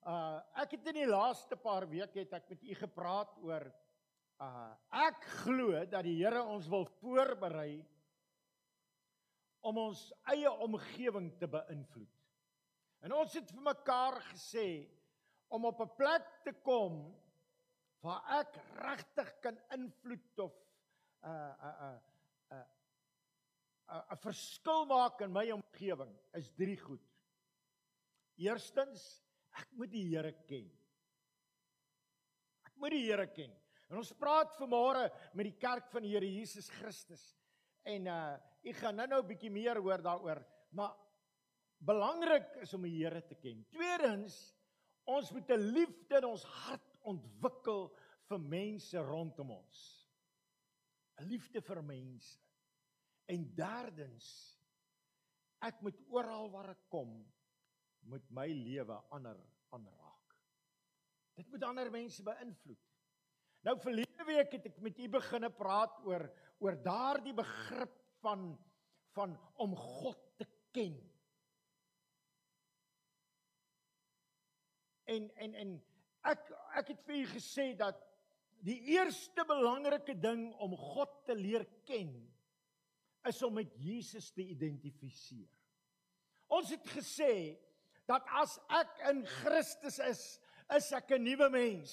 Uh ek het in die laaste paar weke het ek met u gepraat oor uh ek glo dat die Here ons wil voorberei om ons eie omgewing te beïnvloed. En ons het vir mekaar gesê om op 'n plek te kom waar ek regtig kan invloed of 'n uh, 'n uh, 'n uh, 'n uh, 'n verskil maak in my omgewing is drie goed. Eerstens, ek moet die Here ken. Ek moet die Here ken. En ons praat vanmôre met die kerk van die Here Jesus Christus. En uh ek gaan nou-nou 'n bietjie meer hoor daaroor, maar belangrik is om die Here te ken. Tweedens, ons moet 'n liefde in ons hart ontwikkel vir mense rondom ons. 'n Liefde vir mense. En derdens, ek moet oral waar ek kom moet my lewe ander aanraak. Dit moet ander mense beïnvloed. Nou verlede week het ek met u begine praat oor oor daardie begrip van van om God te ken. En en en ek ek het vir u gesê dat die eerste belangrike ding om God te leer ken is om met Jesus te identifiseer. Ons het gesê dat as ek in Christus is, is ek 'n nuwe mens.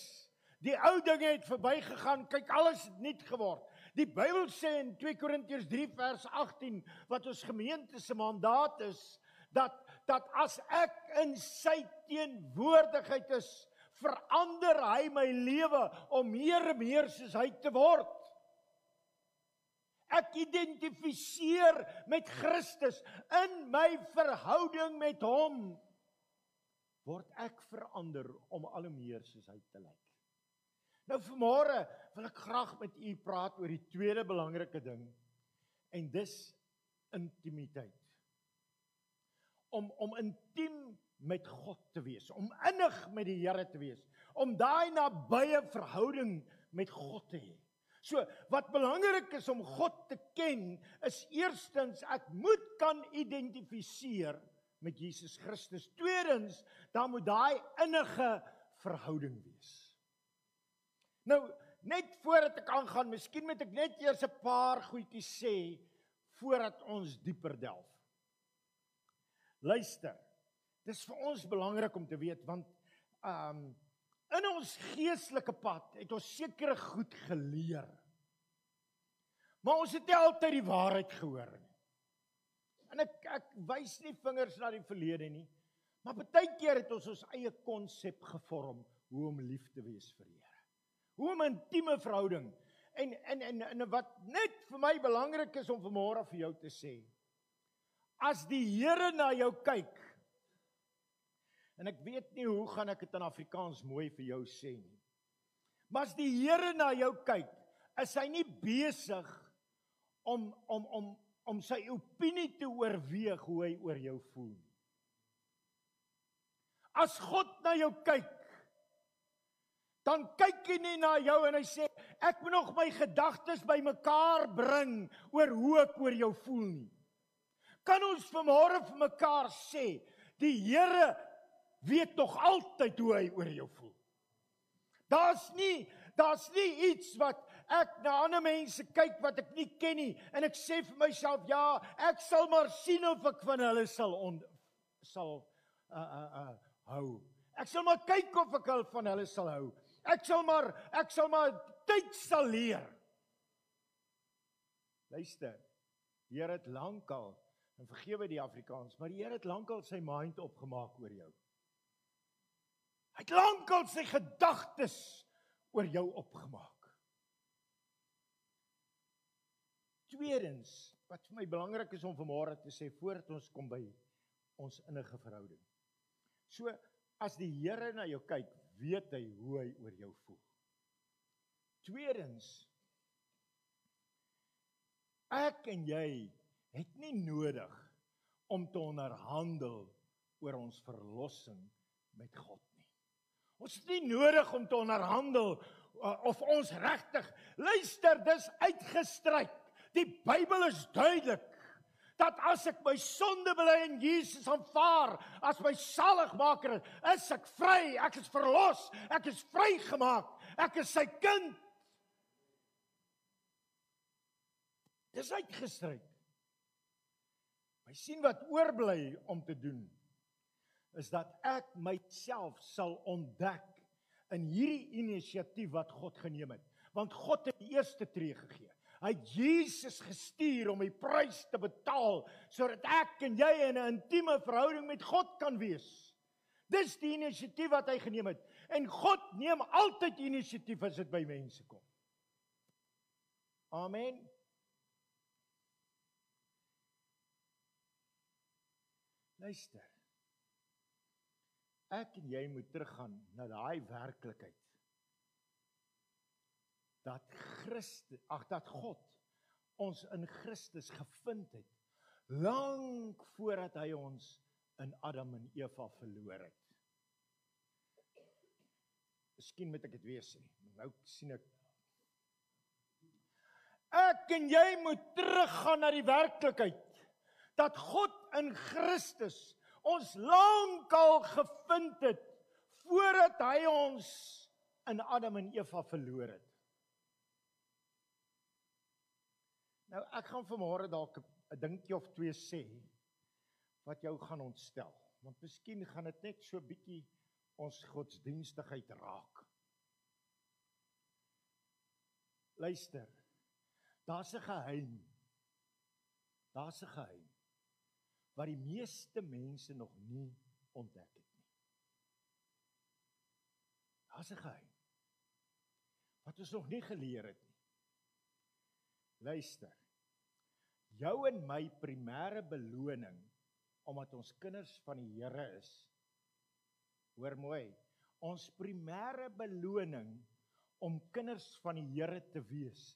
Die ou dinge het verbygegaan, kyk alles het nuut geword. Die Bybel sê in 2 Korintiërs 3 vers 18 wat ons gemeente se mandaat is dat dat as ek in sy teenwoordigheid is, verander hy my lewe om meer en meer soos hy te word. Ek identifiseer met Christus in my verhouding met hom word ek verander om al hoe meer soos hy te lyk. Nou vanmôre wil ek graag met u praat oor die tweede belangrike ding en dis intimiteit. Om om intiem met God te wees, om innig met die Here te wees, om daai nabye verhouding met God te hê. So, wat belangrik is om God te ken, is eerstens ek moet kan identifiseer met Jesus Christus. Tweedens, dan moet daai innige verhouding wees. Nou, net voordat ek aangaan, miskien moet ek net eers 'n paar goedjies sê voordat ons dieper delf. Luister. Dis vir ons belangrik om te weet want um in ons geestelike pad het ons sekere goed geleer. Maar ons het nie altyd die waarheid gehoor nie. En ek ek wys nie vingers na die verlede nie, maar baie keer het ons ons eie konsep gevorm hoe om lief te wees vir Here. Hoe om 'n intieme verhouding en en en en wat net vir my belangrik is om vanmôre vir jou te sê. As die Here na jou kyk en ek weet nie hoe gaan ek dit in Afrikaans mooi vir jou sê nie. Maar as die Here na jou kyk, is hy nie besig om om om om sy opinie te oorweeg hoe hy oor jou voel. As God na jou kyk, dan kyk hy nie na jou en hy sê ek moet nog my gedagtes bymekaar bring oor hoe ek oor jou voel nie. Kan ons vanmôre vir mekaar sê, die Here weet tog altyd hoe hy oor jou voel. Daar's nie daar's nie iets wat ek na ander mense kyk wat ek nie ken nie en ek sê vir myself ja, ek sal maar sien of ek van hulle sal on, sal uh uh uh hou. Ek sal maar kyk of ek al van hulle sal hou. Ek sal maar ek sal maar tyd sal leer. Luister. Die Here het lankal en vergewe die Afrikaans, maar die Here het lankal sy mind opgemaak oor jou. Hy het lankal sy gedagtes oor jou opgemaak. Tweedens, wat vir my belangrik is om vanmôre te sê voordat ons kom by ons innige verhouding. So as die Here na jou kyk, weet hy hoe hy oor jou voel. Tweedens, ek en jy het nie nodig om te onderhandel oor ons verlossing met God nie. Ons het nie nodig om te onderhandel uh, of ons regtig luister, dis uitgestryk. Die Bybel is duidelik dat as ek my sonde bely en Jesus aanvaar as my saligmaker, is ek vry, ek is verlos, ek is vrygemaak, ek is sy kind. Dis uitgestryk. My sien wat oorbly om te doen is dat ek myself sal ontdek in hierdie inisiatief wat God geneem het. Want God het die eerste tree gegee. Hy Jesus gestuur om die prys te betaal sodat ek en jy in 'n intieme verhouding met God kan wees. Dis die inisiatief wat hy geneem het. En God neem altyd inisiatief as dit by mense kom. Amen. Luister. Ek en jy moet teruggaan na daai werklikheid. Dat Christus, ag dat God ons in Christus gevind het lank voordat hy ons in Adam en Eva verloor het. Miskien moet ek dit weer sê. Nou sien ek Ek en jy moet teruggaan na die werklikheid dat God in Christus ons lankal gevind het voordat hy ons in Adam en Eva verloor het. Nou ek gaan vanmôre dalk 'n dingetjie of twee sê wat jou gaan ontstel, want miskien gaan dit net so bietjie ons godsdienstigheid raak. Luister. Daar's 'n geheim. Daar's 'n geheim wat die meeste mense nog nie ontdek het nie. Daar's 'n geheim wat ons nog nie geleer het. Luister. Jou en my primêre beloning omdat ons kinders van die Here is. Hoor mooi. Ons primêre beloning om kinders van die Here te wees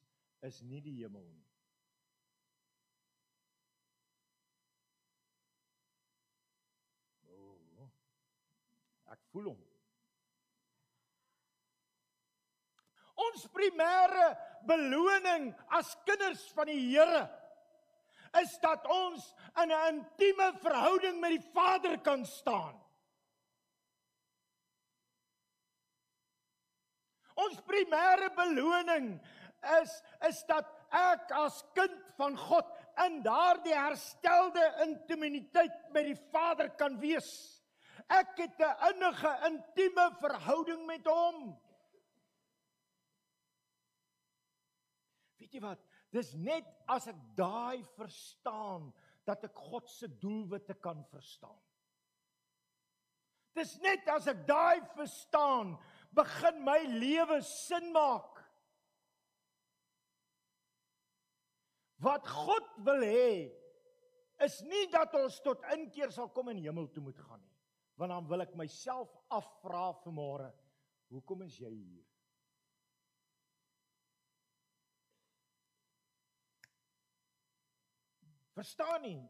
is nie die hemel nie. Ek voel hom. Ons primêre beloning as kinders van die Here is dat ons in 'n intieme verhouding met die Vader kan staan. Ons primêre beloning is is dat ek as kind van God in daardie herstelde intimiteit met die Vader kan wees. Ek het 'n innige intieme verhouding met hom. Weet jy wat? Dis net as ek daai verstaan dat ek God se doelwitte kan verstaan. Dis net as ek daai verstaan, begin my lewe sin maak. Wat God wil hê is nie dat ons tot inkeer sal kom en hemel toe moet gaan nie want dan wil ek myself afvra vanmôre hoekom is jy hier verstaan nie.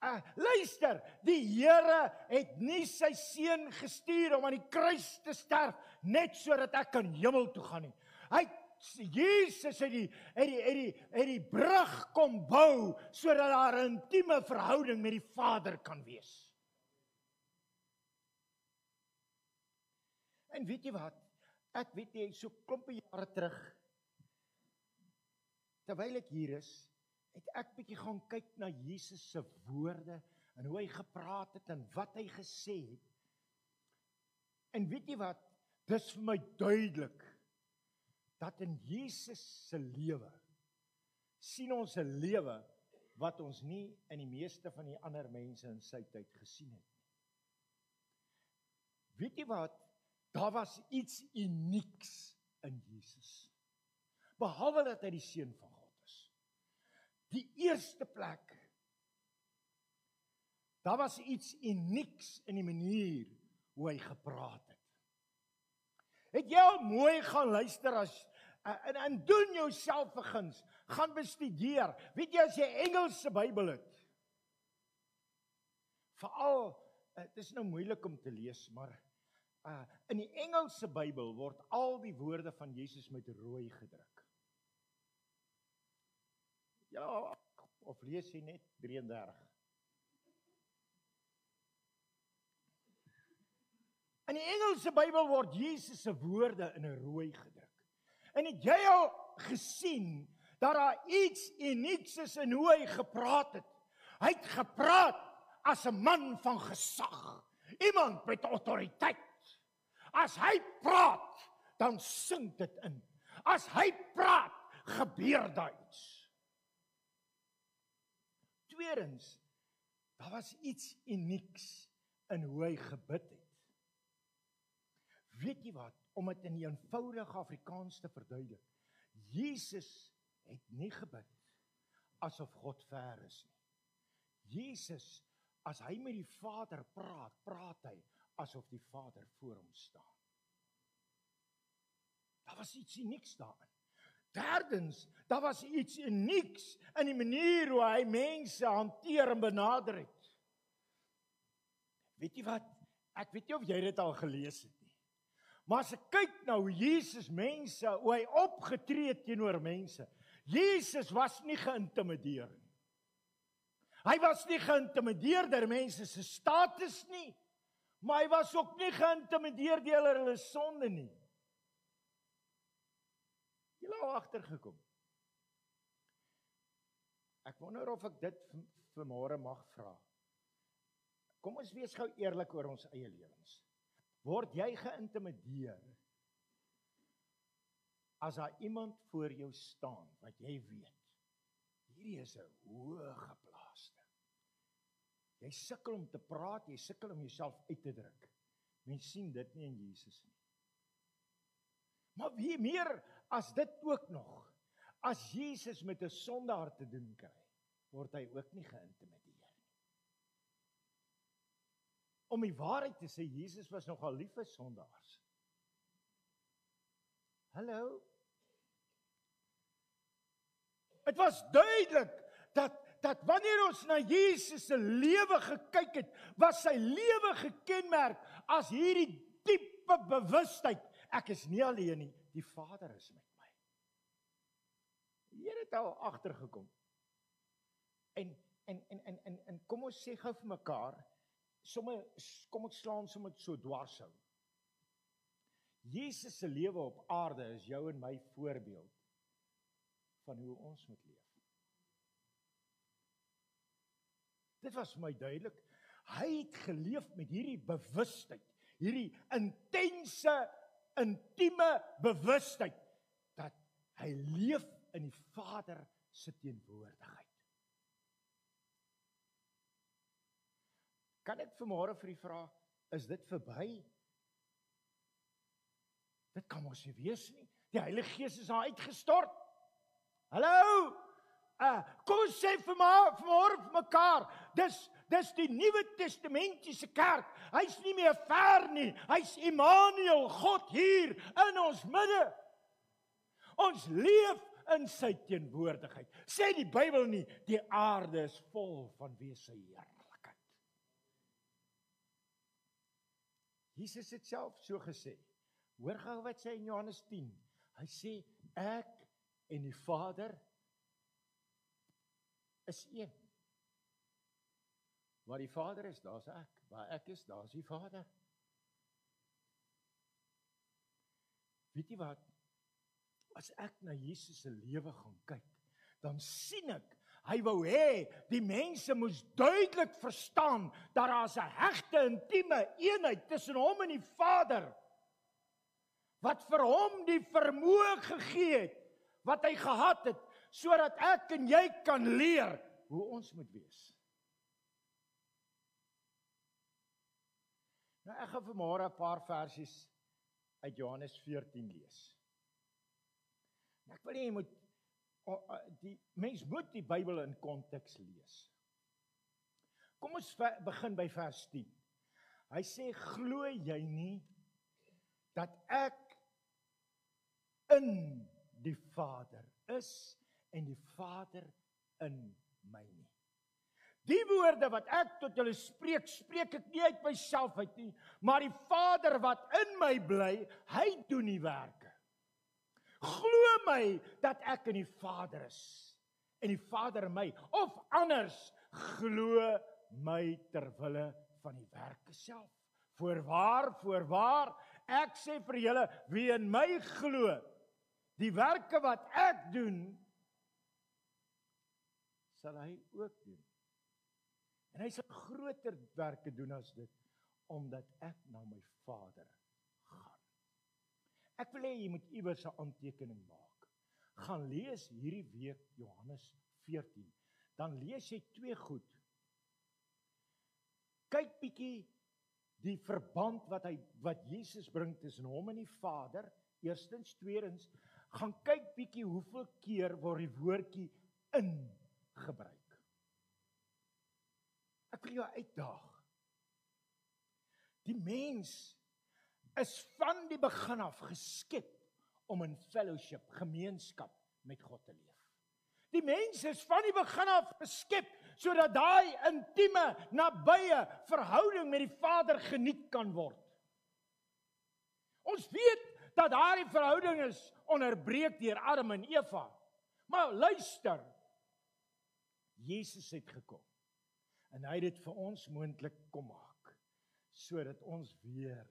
Uh, luister die Here het nie sy seun gestuur om aan die kruis te sterf net sodat ek kan hemel toe gaan nie. Hy Jesus het die het die het die het die brug kom bou sodat daar 'n intieme verhouding met die Vader kan wees. En weet jy wat? Ek weet jy so klompe jare terug terwyl ek hier is, het ek bietjie gaan kyk na Jesus se woorde en hoe hy gepraat het en wat hy gesê het. En weet jy wat? Dis vir my duidelik dat in Jesus se lewe sien ons 'n lewe wat ons nie in die meeste van die ander mense in sy tyd gesien het nie. Weet jy wat? Daar was iets unieks in Jesus. Behalwe dat hy die seun van. Die eerste plek. Daar was iets unieks in die manier hoe hy gepraat het. Het jy al mooi gaan luister as en en doen jouself vergins, gaan bestudeer. Weet jy as jy Engelse Bybel het? Veral dit is nou moeilik om te lees, maar Uh in die Engelse Bybel word al die woorde van Jesus met rooi gedruk. Ja, of lees jy net 33? In die Engelse Bybel word Jesus se woorde in 'n rooi gedruk. En het jy al gesien dat daar iets unieks is in hoe hy gepraat het? Hy het gepraat as 'n man van gesag, iemand met autoriteit. As hy praat, dan sink dit in. As hy praat, gebeur daar iets. Tweedens, daar was iets unieks in hoe hy gebid het. Weet jy wat? Om dit in eenvoudige Afrikaans te verduidelik. Jesus het nie gebid asof God ver is nie. Jesus as hy met die Vader praat, praat hy asof die Vader voor hom staan. Daar was iets unieks daarin. Derdens, daar was iets unieks in die manier hoe hy mense hanteer en benader het. Weet jy wat? Ek weet nie of jy dit al gelees het Maar as ek kyk na hoe Jesus mense, hoe hy opgetree het teenoor mense. Jesus was nie geïntimideer nie. Hy was nie geïntimideer deur mense se status nie, maar hy was ook nie geïntimideer deur hulle sonde nie. Jy lou agtergekom. Ek wonder of ek dit vanmôre mag vra. Kom ons wees gou eerlik oor ons eie lewens word jy geïntimideer as daar iemand voor jou staan wat jy weet hierdie is 'n hoë geplaaste jy sukkel om te praat jy sukkel om jouself uit te druk mense sien dit nie in Jesus nie maar wie meer as dit ook nog as Jesus met 'n sondaar te doen kry word hy ook nie geïntimideer om die waarheid te sê, Jesus was nogal lief vir sondaars. Hallo. Dit was duidelik dat dat wanneer ons na Jesus se lewe gekyk het, was sy lewe gekenmerk as hierdie diepe bewustheid, ek is nie alleen nie, die Vader is met my. Die Here het al agtergekom. En en en en en, en kom ons sê gou vir mekaar, somme kom ek slaan sommer so dwarshou. Jesus se lewe op aarde is jou en my voorbeeld van hoe ons moet leef. Dit was my duidelik. Hy het geleef met hierdie bewustheid, hierdie intense, intieme bewustheid dat hy leef in die Vader se teenwoordigheid. Kan ek vanmôre vir u vra, is dit verby? Dit kan mos nie wees nie. Die Heilige Gees is daar uitgestort. Hallo? Uh, kom ons sê vir maar vanmôre vir mekaar, dis dis die Nuwe Testamentiese kerk. Hy's nie meer ver nie. Hy's Immanuel, God hier in ons midde. Ons leef in sy teenwoordigheid. Sê die Bybel nie die aarde is vol van wie se Here. Jesus het self so gesê. Hoor gou wat sê in Johannes 10. Hy sê ek en die Vader is een. Waar die Vader is, daar's ek. Waar ek is, daar's die Vader. Weet jy wat? As ek na Jesus se lewe gaan kyk, dan sien ek Hy wou hê die mense moes duidelik verstaan dat daar 'n hegte intieme eenheid tussen hom en die Vader wat vir hom die vermoë gegee het wat hy gehad het sodat ek en jy kan leer hoe ons moet wees. Nou ek gaan vanmôre 'n paar versies uit Johannes 14 lees. Nou ek wil hê jy moet die mens moet die Bybel in konteks lees. Kom ons begin by vers 10. Hy sê glo jy nie dat ek in die Vader is en die Vader in my nie. Die woorde wat ek tot julle spreek, spreek ek nie uit myself uit nie, maar die Vader wat in my bly, hy doen die werk. Glo my dat ek in die Vader is en die Vader in my of anders glo my ter wille van die werke self. Voorwaar, voorwaar, ek sê vir julle wie in my glo, die werke wat ek doen, sal hy ook doen. En hy sal groter werke doen as dit omdat ek na my Vader gaan. Ek wil hê jy moet iewers 'n aantekening maak. Gaan lees hierdie week Johannes 14. Dan lees jy twee goed. Kyk bietjie die verband wat hy wat Jesus bring tussen hom en die Vader. Eerstens, tweedens, gaan kyk bietjie hoeveel keer word die woordjie in gebruik. Ek wil jou uitdaag. Die mens is van die begin af geskep om in fellowship, gemeenskap met God te leef. Die mens is van die begin af geskep sodat daai intieme, nabye verhouding met die Vader geniet kan word. Ons weet dat daardie verhouding is onderbreek deur Adam en Eva. Maar luister. Jesus het gekom. En hy het dit vir ons moontlik kom maak sodat ons weer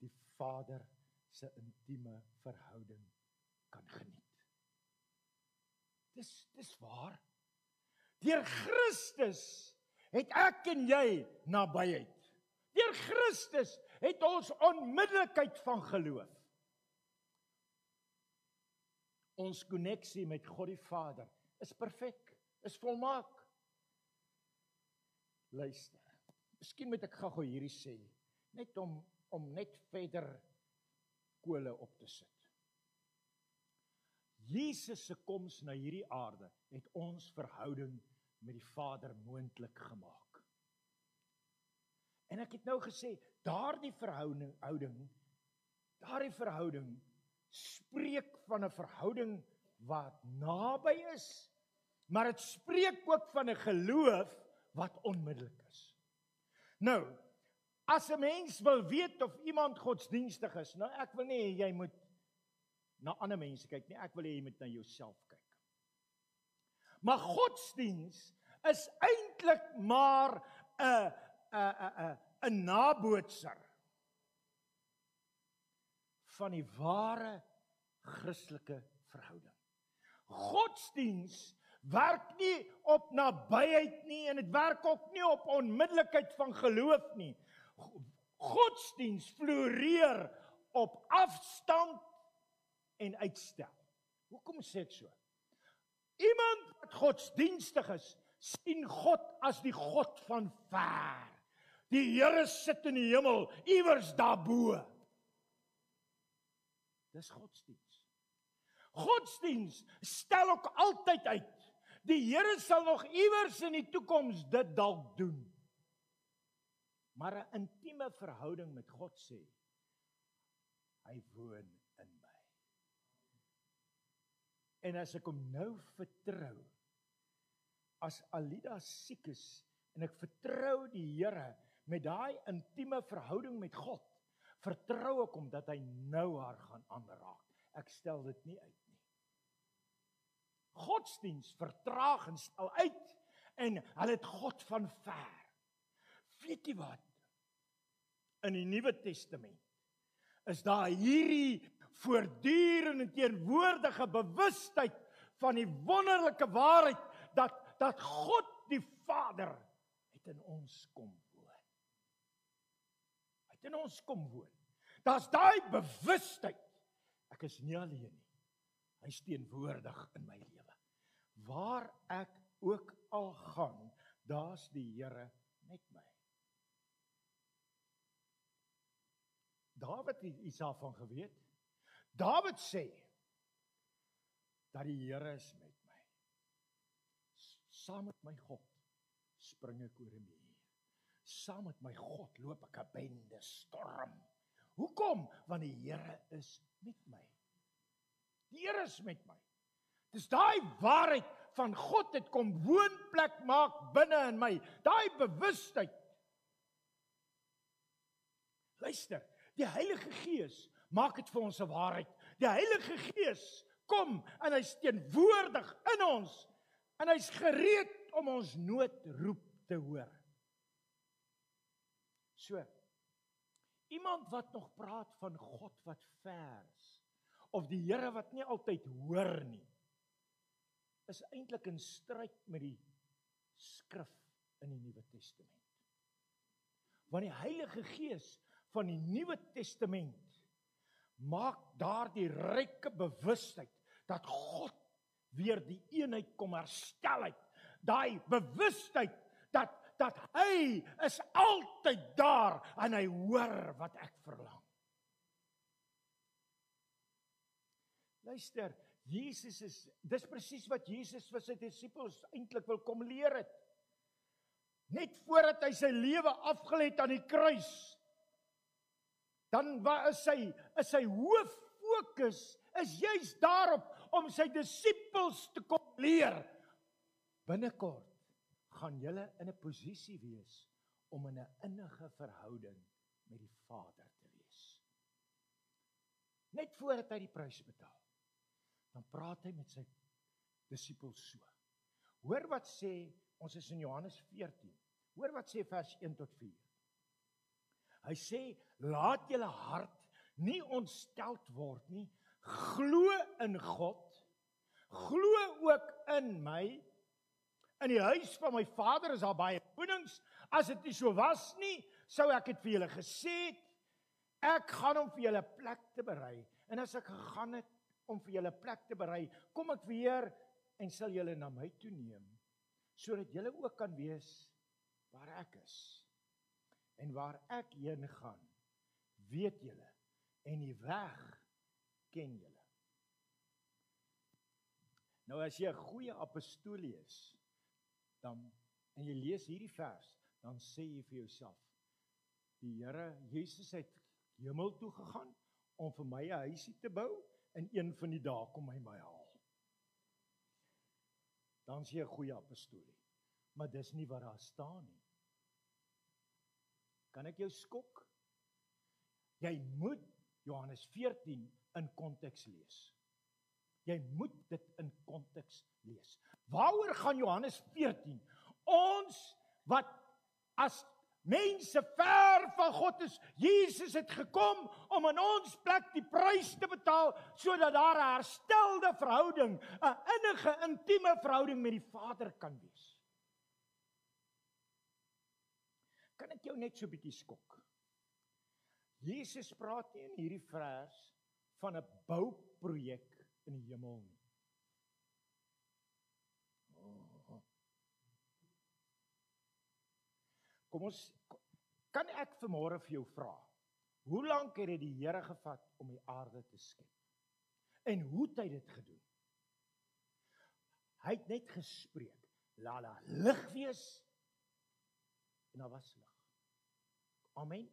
die Vader se intieme verhouding kan geniet. Dis dis waar. Deur Christus het ek en jy nabyheid. Deur Christus het ons onmiddellikheid van geloof. Ons koneksie met God die Vader is perfek, is volmaak. Luister. Miskien moet ek gou-gou hierdie sê, net om om net verder kole op te sit. Jesus se koms na hierdie aarde het ons verhouding met die Vader moontlik gemaak. En ek het nou gesê, daardie verhouding houding daardie verhouding spreek van 'n verhouding wat naby is, maar dit spreek ook van 'n geloof wat onmiddellik is. Nou, as 'n mens wil weet of iemand godsdienstig is, nou ek wil nie jy moet na ander mense kyk nie. Ek wil hê jy moet na jouself kyk. Maar godsdiens is eintlik maar 'n 'n 'n 'n nabootser van die ware Christelike verhouding. Godsdiens werk nie op nabyheid nie en dit werk ook nie op onmiddellikheid van geloof nie. Godsdiens floreer op afstand en uitstel. Hoekom sê ek so? Iemand wat godsdienstig is, sien God as die God van ver. Die Here sit in die hemel, iewers daarbo. Dis godsdiens. Godsdiens stel ook altyd uit. Die Here sal nog iewers in die toekoms dit dalk doen. Maar 'n intieme verhouding met God sê hy woon En as ek hom nou vertrou as Alida siek is en ek vertrou die Here met daai intieme verhouding met God, vertrou ek hom dat hy nou haar gaan aanraak. Ek stel dit nie uit nie. Godsdiens vertraag en stel uit en hulle het God van ver. Weet jy wat? In die Nuwe Testament is daar hierdie voortdurende teenwoordige bewustheid van die wonderlike waarheid dat dat God die Vader het in ons kom woon. Hy het in ons kom woon. Daar's daai bewustheid. Ek is nie alleen nie. Hy's teenwoordig in my lewe. Waar ek ook al gaan, daar's die Here met my. Dawid het iets daarvan geweet. Dawid sê dat die Here is met my. Saam met my God spring ek oor 'n muur. Saam met my God loop ek 'n bende storm. Hoekom? Want die Here is met my. Die Here is met my. Dis daai waarheid van God het kom woonplek maak binne in my. Daai bewustheid. Luister, die Heilige Gees maak dit vir ons 'n waarheid. Die Heilige Gees kom en hy teenwoordig in ons En hy's gereed om ons noodroep te hoor. So. Iemand wat nog praat van God wat ver is of die Here wat nie altyd hoor nie is eintlik in stryd met die skrif in die Nuwe Testament. Want die Heilige Gees van die Nuwe Testament maak daardie ryke bewustheid dat God weer die eenheid kom herstel het. Daai bewustheid dat dat hy is altyd daar en hy hoor wat ek verlang. Luister, Jesus is dis presies wat Jesus vir sy disippels eintlik wil kom leer het. Net voordat hy sy lewe afgelê het aan die kruis, dan was hy is sy hoof fokus is juis daarop om sy disippels te kom leer. Binnekort gaan julle in 'n posisie wees om in 'n innige verhouding met die Vader te wees. Net voordat hy die prys betaal, dan praat hy met sy disippels so. Hoor wat sê ons is in Johannes 14. Hoor wat sê vers 1 tot 4. Hy sê laat julle hart nie ontsteld word nie. Glo in God. Glo ook in my. In die huis van my Vader is daar baie wonings. As dit nie so was nie, sou ek dit vir julle gesê het. Ek gaan om vir julle plek te berei. En as ek gegaan het om vir julle plek te berei, kom ek weer en sal julle na my toe neem sodat julle ook kan wees waar ek is. En waar ek heen gaan, weet julle en die weg ken julle. Nou as jy 'n goeie apostool is, dan en jy lees hierdie vers, dan sê jy vir jouself: Die Here Jesus het hemel toe gegaan om vir my 'n huisie te bou en een van die dae kom hy my haal. Dan sê jy 'n goeie apostool. Maar dis nie wat daar staan nie. Kan ek jou skok? Jy moet Johannes 14 in konteks lees. Jy moet dit in konteks lees. Waaroor gaan Johannes 14? Ons wat as mense ver van God is, Jesus het gekom om in ons plek die prys te betaal sodat daar 'n herstelde verhouding, 'n innige, intieme verhouding met die Vader kan wees. Kan ek jou net so 'n bietjie skok? Jesus praat nie in hierdie vers van 'n bouprojek in die hemel nie. Kom ons kan ek vanmôre vir jou vra. Hoe lank het dit die Here gevat om die aarde te skep? En hoe het hy dit gedoen? Hy het net gespreek. Laat daar lig wees. En daar was lig. Amen.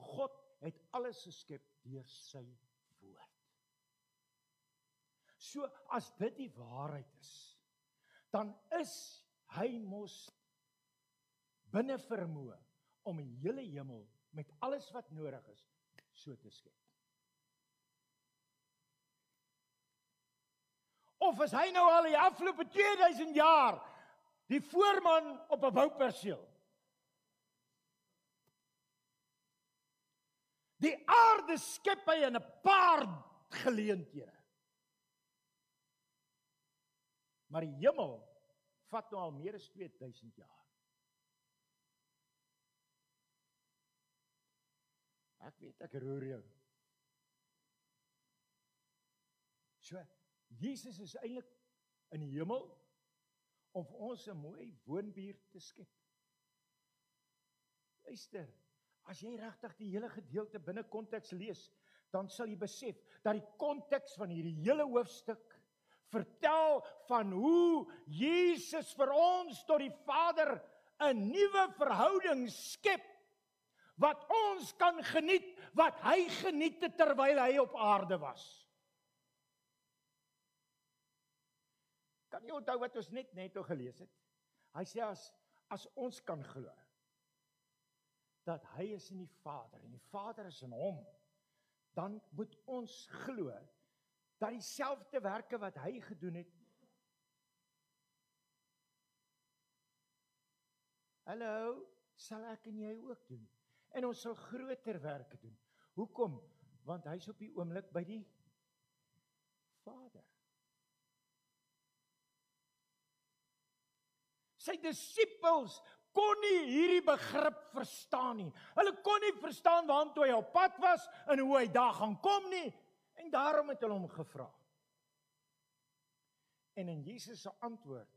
God het alles geskep deur sy woord. So as dit die waarheid is, dan is hy mos binne vermoë om die hele hemel met alles wat nodig is so te skep. Of is hy nou al die afgelope 2000 jaar die voorman op 'n bouperseel? Die aarde skep hy in 'n paar geleenthede. Maar die hemel vat nou al meer as 2000 jaar. Ek weet ek roer jou. So Jesus is eintlik in die hemel om vir ons 'n mooi woonbuurt te skep. Luister, As jy regtig die hele gedeelte binne konteks lees, dan sal jy besef dat die konteks van hierdie hele hoofstuk vertel van hoe Jesus vir ons tot die Vader 'n nuwe verhouding skep wat ons kan geniet wat hy geniet het terwyl hy op aarde was. Kan jy onthou wat ons net net gelees het? Hy sê as as ons kan glo dat hy is in die Vader en die Vader is in hom, dan moet ons glo dat dieselfde werke wat hy gedoen het Hallo, sal ek en jy ook doen? En ons sal groter werke doen. Hoekom? Want hy's op die oomblik by die Vader. Sy disippels kon nie hierdie begrip verstaan nie. Hulle kon nie verstaan waartoe hy op pad was en hoe hy daar gaan kom nie en daarom het hulle hom gevra. En in Jesus se antwoord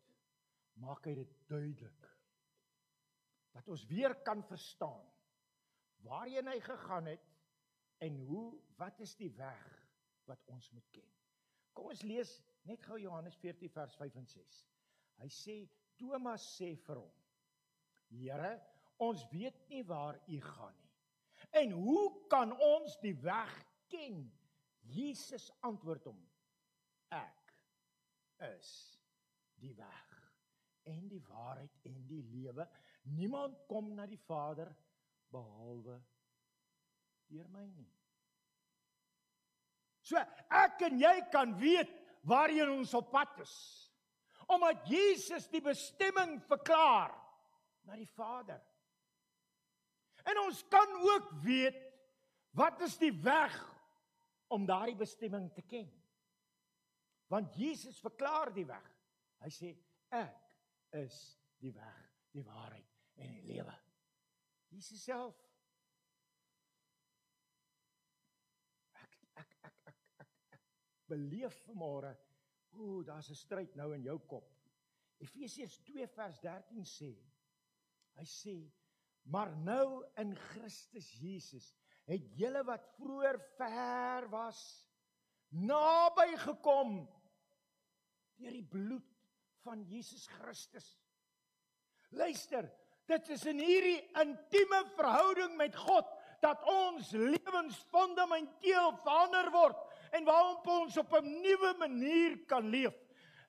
maak hy dit duidelik dat ons weer kan verstaan waarheen hy gegaan het en hoe wat is die weg wat ons moet ken. Kom ons lees net gou Johannes 14 vers 5 en 6. Hy sê Thomas sê vir hom: Here, ons weet nie waar u gaan nie. En hoe kan ons die weg ken? Jesus antwoord hom: Ek is die weg en die waarheid en die lewe. Niemand kom na die Vader behalwe deur my nie. So ek en jy kan weet waarheen ons op pad is omdat Jesus die bestemming verklaar na die Vader. En ons kan ook weet wat is die weg om daardie bestemming te ken. Want Jesus verklaar die weg. Hy sê ek is die weg, die waarheid en die lewe. Jesus self ek ek ek ek ek, ek beleef vanmôre Ooh, daar's 'n stryd nou in jou kop. Efesiërs 2 vers 13 sê hy sê maar nou in Christus Jesus het julle wat vroeër ver was naby gekom deur die bloed van Jesus Christus. Luister, dit is in hierdie intieme verhouding met God dat ons lewens fundamenteel verander word en waarop ons op 'n nuwe manier kan leef.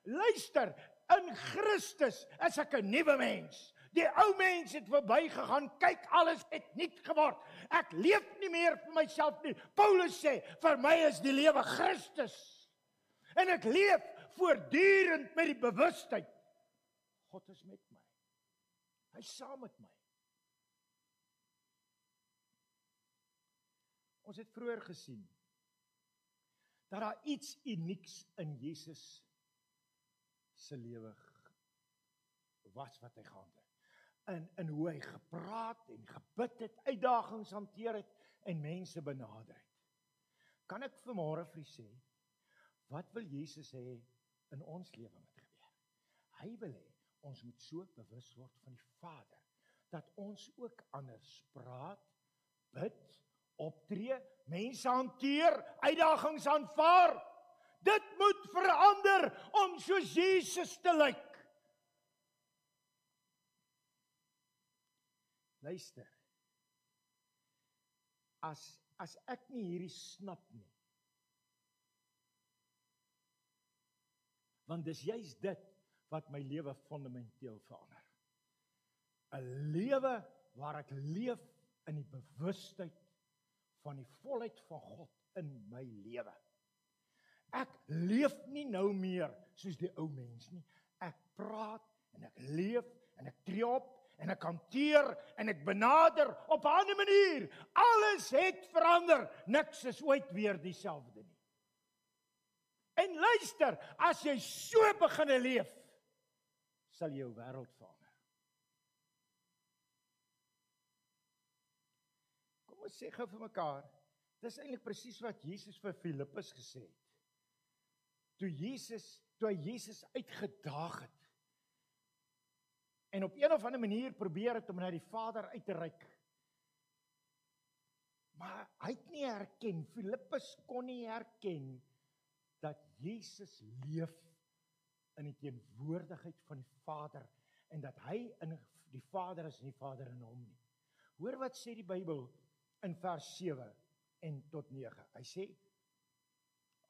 Luister, in Christus is ek 'n nuwe mens. Die ou mens het verbygegaan. Kyk, alles het nuut geword. Ek leef nie meer vir myself nie. Paulus sê, vir my is die lewe Christus. En ek leef voortdurend met die bewustheid God is met. Hy's saam met my. Ons het vroeër gesien dat daar iets unieks in Jesus se lewe was wat hy gehad het. In in hoe hy gepraat en gebid het, uitdagings hanteer het en mense benader het. Kan ek vanmôre vir u sê wat wil Jesus hê in ons lewe moet gebeur? Hy wil hê ons moet so bewus word van die Vader dat ons ook anders praat, bid, optree, mense hanteer, uitdagings aanvaar. Dit moet verander om soos Jesus te lyk. Luister. As as ek nie hierdie snap nie. Want dis juis dit wat my lewe fundamenteel verander. 'n Lewe waar ek leef in die bewustheid van die volheid van God in my lewe. Ek leef nie nou meer soos die ou mens nie. Ek praat en ek leef en ek tree op en ek hanteer en ek benader op 'n ander manier. Alles het verander. Niks is ooit weer dieselfde nie. En luister, as jy so begine leef, sal jou wêreld verander. Kom ons sê gou vir mekaar, dis eintlik presies wat Jesus vir Filippus gesê het. Toe Jesus, toe hy Jesus uitgedaag het en op een of ander manier probeer het om na die Vader uit te reik. Maar hy het nie herken, Filippus kon nie herken dat Jesus leef in die teenwoordigheid van die Vader en dat hy in die Vader is en die Vader in hom nie. Hoor wat sê die Bybel in vers 7 en tot 9. Hy sê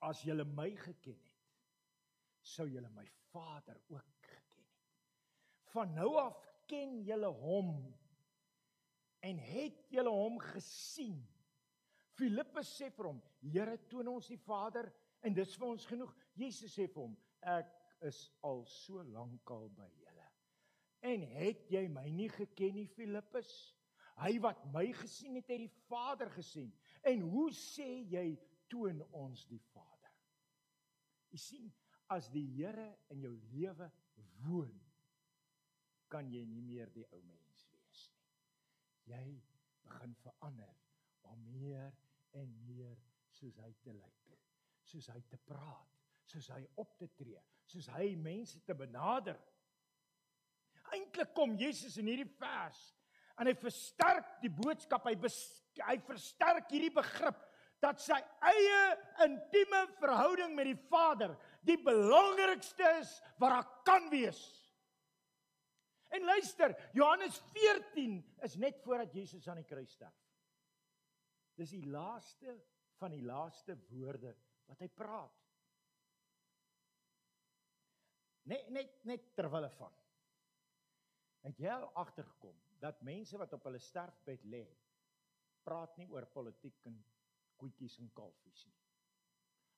as julle my geken het, sou julle my Vader ook geken het. Van nou af ken julle hom en het julle hom gesien. Filippus sê vir hom: "Here, toon ons die Vader en dis vir ons genoeg." Jesus sê vir hom: "Ek is al so lank al by julle. En het jy my nie geken nie, Filippus? Hy wat my gesien het, het die Vader gesien. En hoe sê jy toon ons die Vader? Jy sien, as die Here in jou lewe woon, kan jy nie meer die ou mens wees nie. Jy begin verander om meer en meer soos hy te lyk, soos hy te praat, soos hy op te tree, soos hy mense te benader. Eintlik kom Jesus in hierdie vers en hy versterk die boodskap, hy bes, hy versterk hierdie begrip dat sy eie intieme verhouding met die Vader die belangrikste is wat daar kan wees. En luister, Johannes 14 is net voordat Jesus aan die kruis sterf. Dis die laaste van die laaste woorde wat hy praat. Net net net terwyl van. Het jy al agtergekom dat mense wat op hulle sterfbed lê, praat nie oor politiek en koetjies en kalfies nie.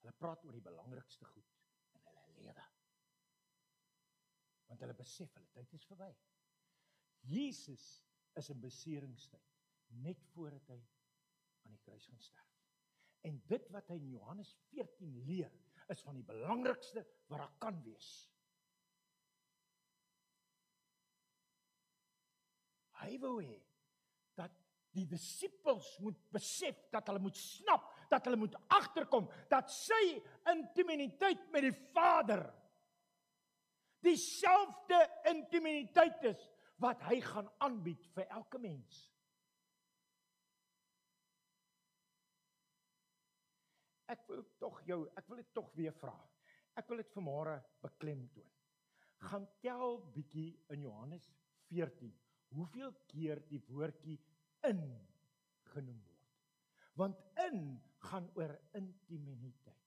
Hulle praat oor die belangrikste goed in hulle lewe. Want hulle besef hulle tyd is verby. Jesus is in beseringstyd net voordat hy aan die kruis gaan sterf. En dit wat hy in Johannes 14 leer, is van die belangrikste wat daar kan wees. Hy wou hê dat die disippels moet besef dat hulle moet snap, dat hulle moet agterkom dat sy intimiteit met die Vader dieselfde intimiteit is wat hy gaan aanbied vir elke mens. Ek wil tog jou, ek wil dit tog weer vra. Ek wil dit vanmôre beklemtoon. Gaan tel bietjie in Johannes 14 hoeveel keer die woordjie in genoem word. Want in gaan oor intimiteit.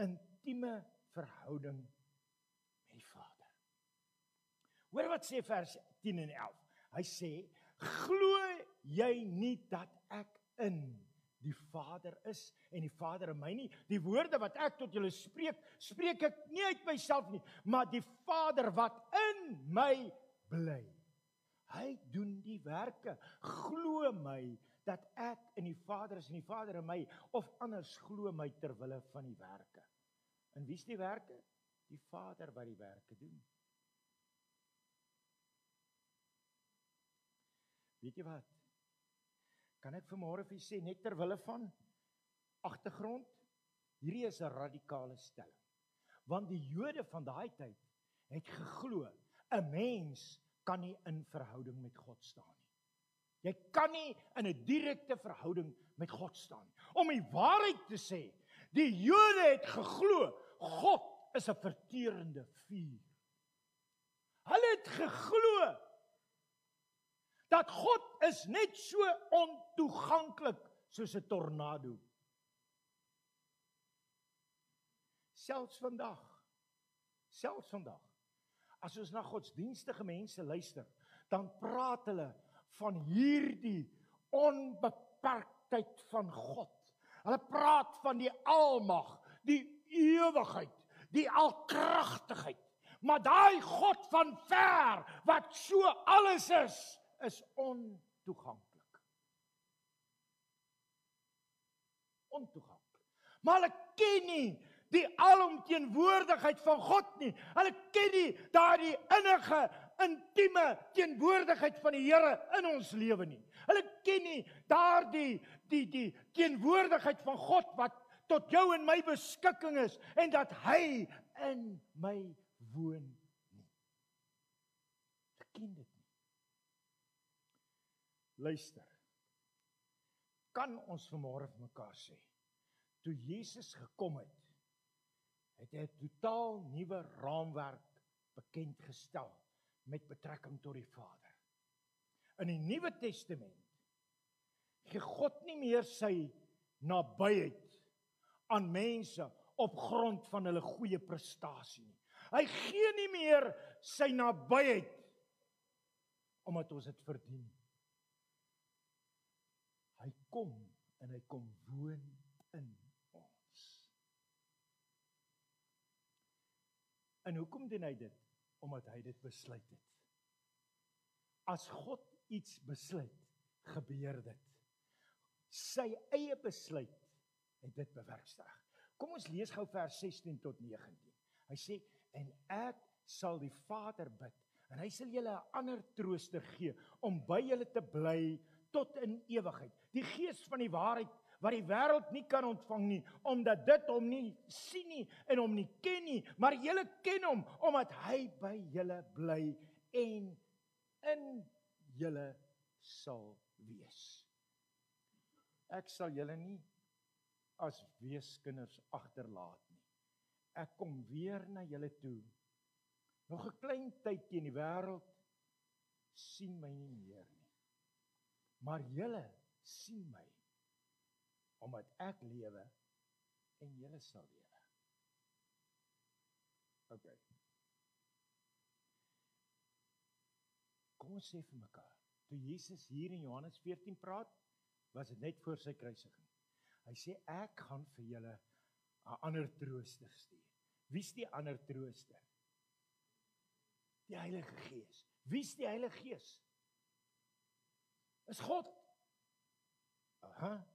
Intieme verhouding met die Vader. Hoor wat sê vers 10 en 11. Hy sê: "Glo jy nie dat ek in die Vader is en die Vader in my nie. Die woorde wat ek tot julle spreek, spreek ek nie uit myself nie, maar die Vader wat in my bly. Hy doen die werke. Glo my dat ek in die Vader is en die Vader in my of anders glo my ter wille van die werke. En wie's die werke? Die Vader wat die werke doen. Weet jy wat? Kan ek vanmôre vir julle sê net ter wille van agtergrond? Hierdie is 'n radikale stelling. Want die Jode van daai tyd het geglo 'n mens kan nie in verhouding met God staan nie. Jy kan nie in 'n direkte verhouding met God staan nie. Om die waarheid te sê, die Jode het geglo God is 'n verterende vuur. Hulle het geglo dat God is net so ontoeganklik soos 'n tornado. Selfs vandag. Selfs vandag. As ons na godsdienstige mense luister, dan praat hulle van hierdie onbeperktheid van God. Hulle praat van die almag, die ewigheid, die alkragtigheid. Maar daai God van ver wat so alles is, is ontoeganklik. Ontoeganklik. Maar hulle ken nie die alomteenwoordigheid van God nie. Hulle ken nie daardie innige, intieme teenwoordigheid van die Here in ons lewe nie. Hulle ken nie daardie die die teenwoordigheid van God wat tot jou en my beskikking is en dat hy in my woon nie. Hulle ken dit Luister. Kan ons vanmôre vir mekaar sê, toe Jesus gekom het, het hy 'n totaal nuwe raamwerk bekend gestel met betrekking tot die Vader. In die Nuwe Testament gee God nie meer sy nabyheid aan mense op grond van hulle goeie prestasie nie. Hy gee nie meer sy nabyheid omdat ons dit verdien. Hy kom en hy kom woon in ons. En hoekom doen hy dit? Omdat hy dit besluit het. As God iets besluit, gebeur dit. Sy eie besluit het dit bewerkstellig. Kom ons lees gou vers 16 tot 19. Hy sê en ek sal die Vader bid en hy sal julle 'n ander trooster gee om by julle te bly tot in ewigheid. Die gees van die waarheid wat die wêreld nie kan ontvang nie omdat dit hom nie sien nie en hom nie ken nie, maar julle ken hom omdat hy by julle bly en in julle sal wees. Ek sal julle nie as weeskinders agterlaat nie. Ek kom weer na julle toe. Nog 'n klein tydjie in die wêreld sien my nie meer nie. Maar julle sien my omdat ek lewe en julle sal lewe. OK. Kom ons sê vir mekaar. Toe Jesus hier in Johannes 14 praat, was dit net voor sy kruisiging. Hy sê ek gaan vir julle 'n ander trooster stuur. Wie's die ander trooster? Die Heilige Gees. Wie's die Heilige Gees? Is God. Aha.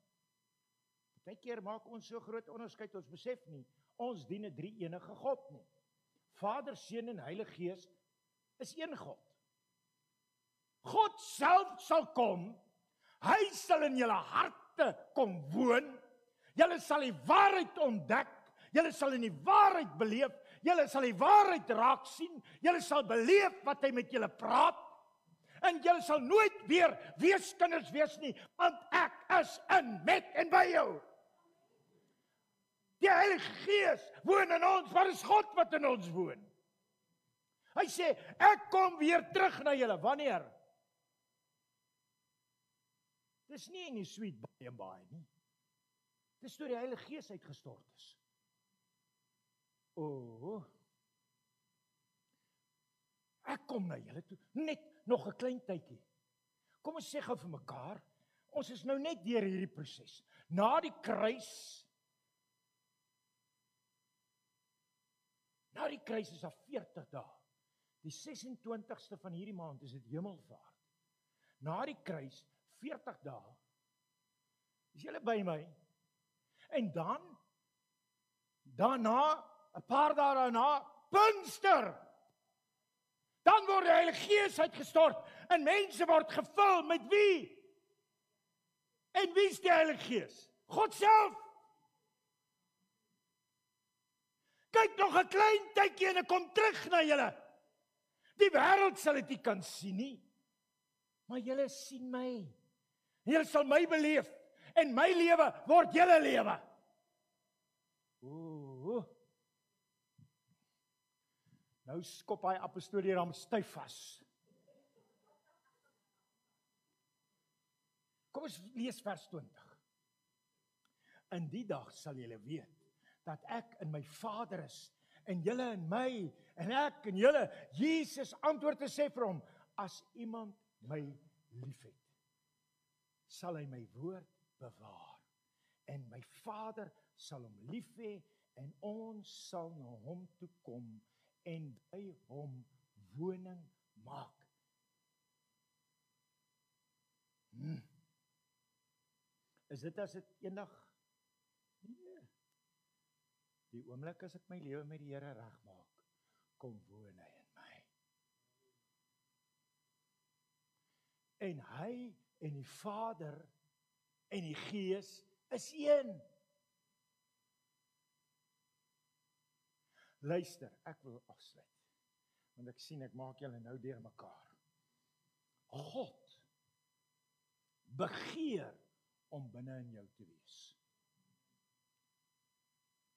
Partykeer maak ons so groot onderskeid ons besef nie ons dien 'n drie enige God nie. Vader, Seun en Heilige Gees is een God. God self sal kom. Hy sal in julle harte kom woon. Julle sal die waarheid ontdek. Julle sal in die waarheid beleef. Julle sal die waarheid raak sien. Julle sal beleef wat hy met julle praat. En julle sal nooit weer weeskinders wees nie, want ek is in met en by jou. Die Heilige Gees woon in ons, maar is God wat in ons woon. Hy sê, ek kom weer terug na julle. Wanneer? Dis nie in die sweet baie baie nie. Dis toe die Heilige Gees uitgestort is. O. Oh, ek kom na julle toe net nog 'n klein tydjie. Kom ons sê gou vir mekaar, ons is nou net deur hierdie proses. Na die kruis Na die kruis is daar 40 dae. Die 26ste van hierdie maand is dit Hemelvaart. Na die kruis 40 dae. Is julle by my? En dan daarna 'n paar dae daarna Pinkster. Dan word die Heilige Gees uitgestort en mense word gevul met wie? En wie is die Heilige Gees? God self. Kyk nog 'n klein tydjie en ek kom terug na julle. Die wêreld sal dit nie kan sien nie. Maar julle sien my. Julle sal my beleef en my lewe word julle lewe. Ooh. Nou skop hy apostolie ram styf vas. Kom ons lees vers 20. In die dag sal julle weet dat ek in my Vader is en julle in my en ek in julle. Jesus antwoord te sê vir hom: As iemand my liefhet, sal hy my woord bewaar en my Vader sal hom lief hê en ons sal na hom toe kom en by hom woning maak. Hmm. Is dit as dit eendag Die oomblik as ek my lewe met die Here regmaak, kom woon hy in my. En hy en die Vader en die Gees is een. Luister, ek wil afsluit. Want ek sien ek maak julle nou deurmekaar. God begeer om binne in jou te wees.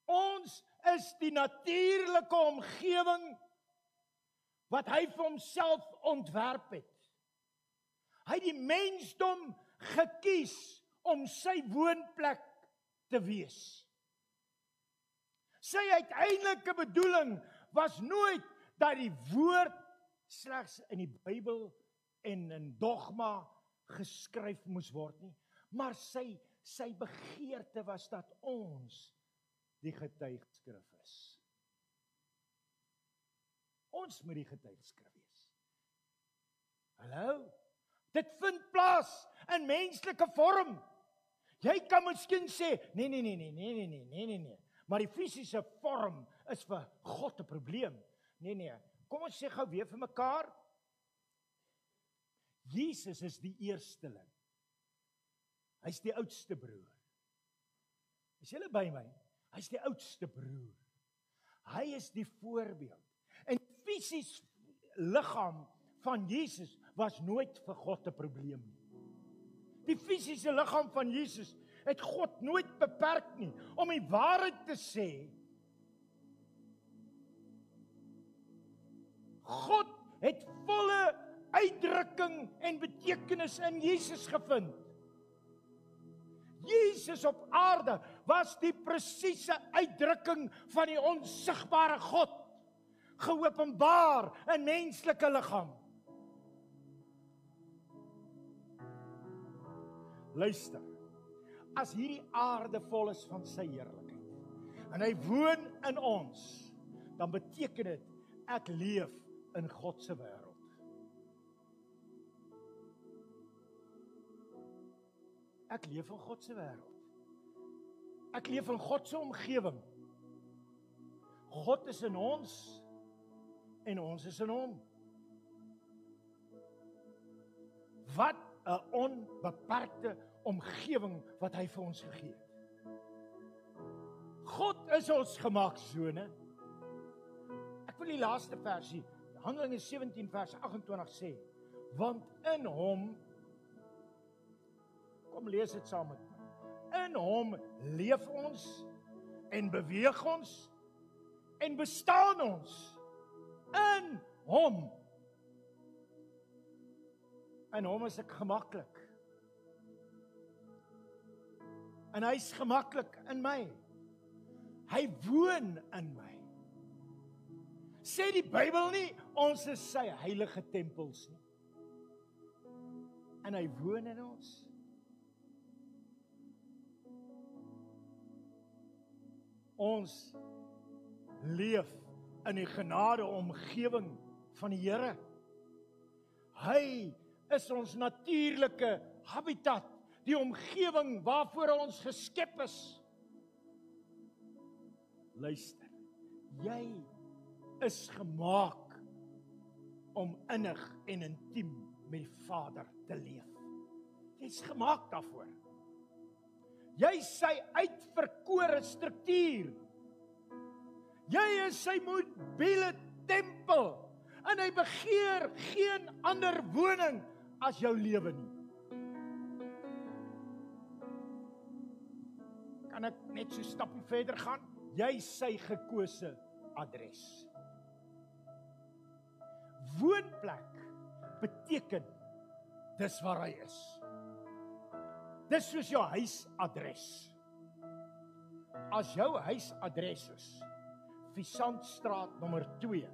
Ons is die natuurlike omgewing wat hy vir homself ontwerp het. Hy het die mensdom gekies om sy woonplek te wees. Sy uiteindelike bedoeling was nooit dat die woord slegs in die Bybel en in dogma geskryf moes word nie, maar sy sy begeerte was dat ons die getuigskrif is. Ons moet die getuigskrif wees. Hallo. Dit vind plaas in menslike vorm. Jy kan miskien sê, nee nee nee nee nee nee nee nee nee nee. Maar die fisiese vorm is vir God 'n probleem. Nee nee. Kom ons sê gou weer vir mekaar. Jesus is die eersteling. Hy's die oudste broer. Is julle by my? Hy's die oudste broer. Hy is die voorbeeld. En fisies liggaam van Jesus was nooit vir God 'n probleem nie. Die fisiese liggaam van Jesus het God nooit beperk nie om die waarheid te sê. God het volle uitdrukking en betekenis in Jesus gevind. Jesus op aarde was die presiese uitdrukking van die onsigbare God geopenbaar in menslike liggaam. Luister. As hierdie aarde vol is van sy heerlikheid en hy woon in ons, dan beteken dit ek leef in God se wêreld. Ek leef in God se wêreld. Ek leef in God se omgewing. God is in ons en ons is in hom. Wat 'n onbeperkte omgewing wat hy vir ons gegee het. God is ons gemaaksone. Ek wil die laaste versie, Handelinge 17 vers 28 sê, want in hom kom lees dit saam met. In hom leef ons en beweeg ons en bestaan ons in hom. In hom is ek gemaklik en hy's gemaklik in my. Hy woon in my. Sê die Bybel nie ons is sy heilige tempels nie. En hy woon in ons. Ons leef in die genade omgewing van die Here. Hy is ons natuurlike habitat die omgewing waarvoor ons geskep is. Luister. Jy is gemaak om innig en intiem met die Vader te leef. Jy's gemaak daarvoor. Jy sy uitverkore struktuur. Jy is sy mobiele tempel en hy begeer geen ander woning as jou lewe nie. kan ek net so stappie verder gaan. Jy sy gekose adres. Woonplek beteken dis waar hy is. Dis soos jou huisadres. As jou huisadres is Visantstraat nommer 2,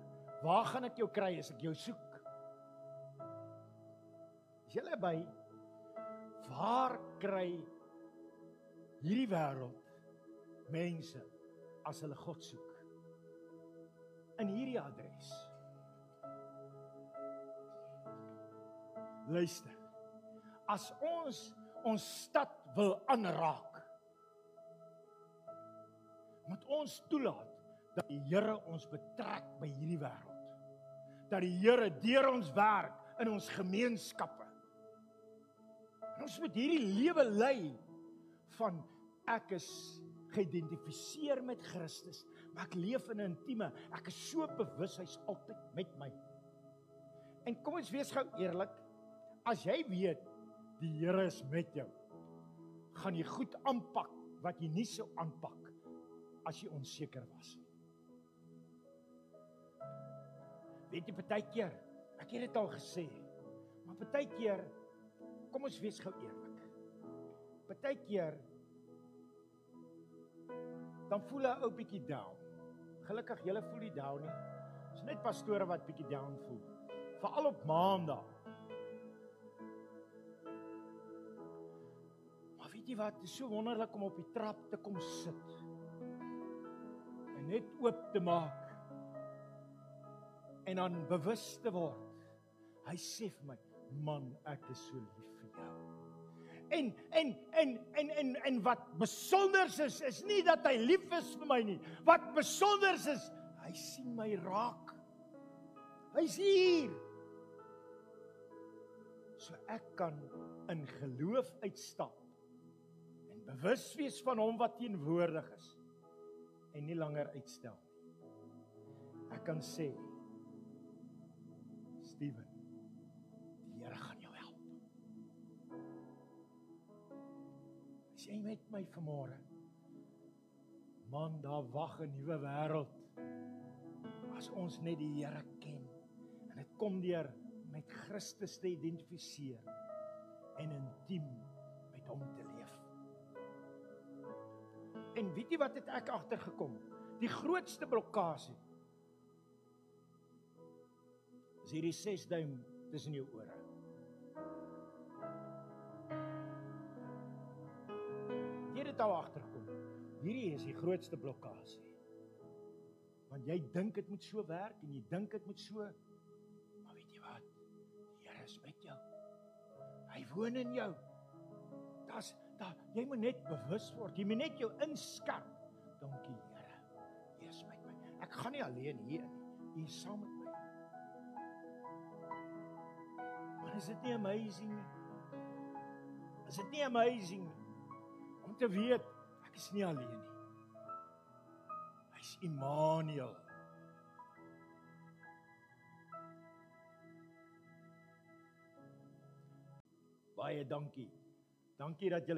waar gaan ek jou kry as ek jou soek? Is jy by waar kry hierdie wêreld mense as hulle God soek in hierdie adres. Luister. As ons ons stad wil aanraak, moet ons toelaat dat die Here ons betrek by hierdie wêreld. Dat die Here deur ons werk in ons gemeenskappe. En ons moet hierdie lewe lei van ek is geïdentifiseer met Christus, maar ek leef in 'n intieme, ek is so bewus hy's altyd met my. En kom ons wees gou eerlik, as jy weet die Here is met jou, gaan jy goed aanpak wat jy nie sou aanpak as jy onseker was. Weet jy partykeer, ek het dit al gesê, maar partykeer kom ons wees gou eerlik. Partykeer dan voel 'n ou bietjie down. Gelukkig julle voel nie down nie. Dis net pastore wat bietjie down voel. Veral op maandag. Weet jy wat? Dit is so wonderlik om op die trap te kom sit. En net oop te maak. En dan bewus te word. Hy sê vir my, man, ek is so lief vir jou. En en en en en en wat besonder is is nie dat hy lief is vir my nie. Wat besonder is, hy sien my raak. Hy's hier. So ek kan in geloof uitstap bewus wees van hom wat teenwoordig is en nie langer uitstel nie. Ek kan sê Steven, die Here gaan jou help. As jy met my vanmôre man, daar wag 'n nuwe wêreld. As ons net die Here ken en dit kom deur met Christus te identifiseer en intiem met hom te leef. En weet jy wat het ek agtergekom? Die grootste blokkade is hierdie 6 duim tussen jou ore. Jy het al agterkom. Hierdie is die grootste blokkade. Want jy dink dit moet so werk en jy dink dit moet so maar weet jy wat? Die Here is met jou. Hy woon in jou. Das da jy moet net bewus word. Jy moet net jou inskat. Dankie Here. Jy is met my. Ek gaan nie alleen hier nie. U is saam met my. Maar is dit nie amazing nie? Is dit nie amazing nie? Om te weet ek is nie alleen nie. Hy's Immanuel. Baie dankie. Dankie dat jy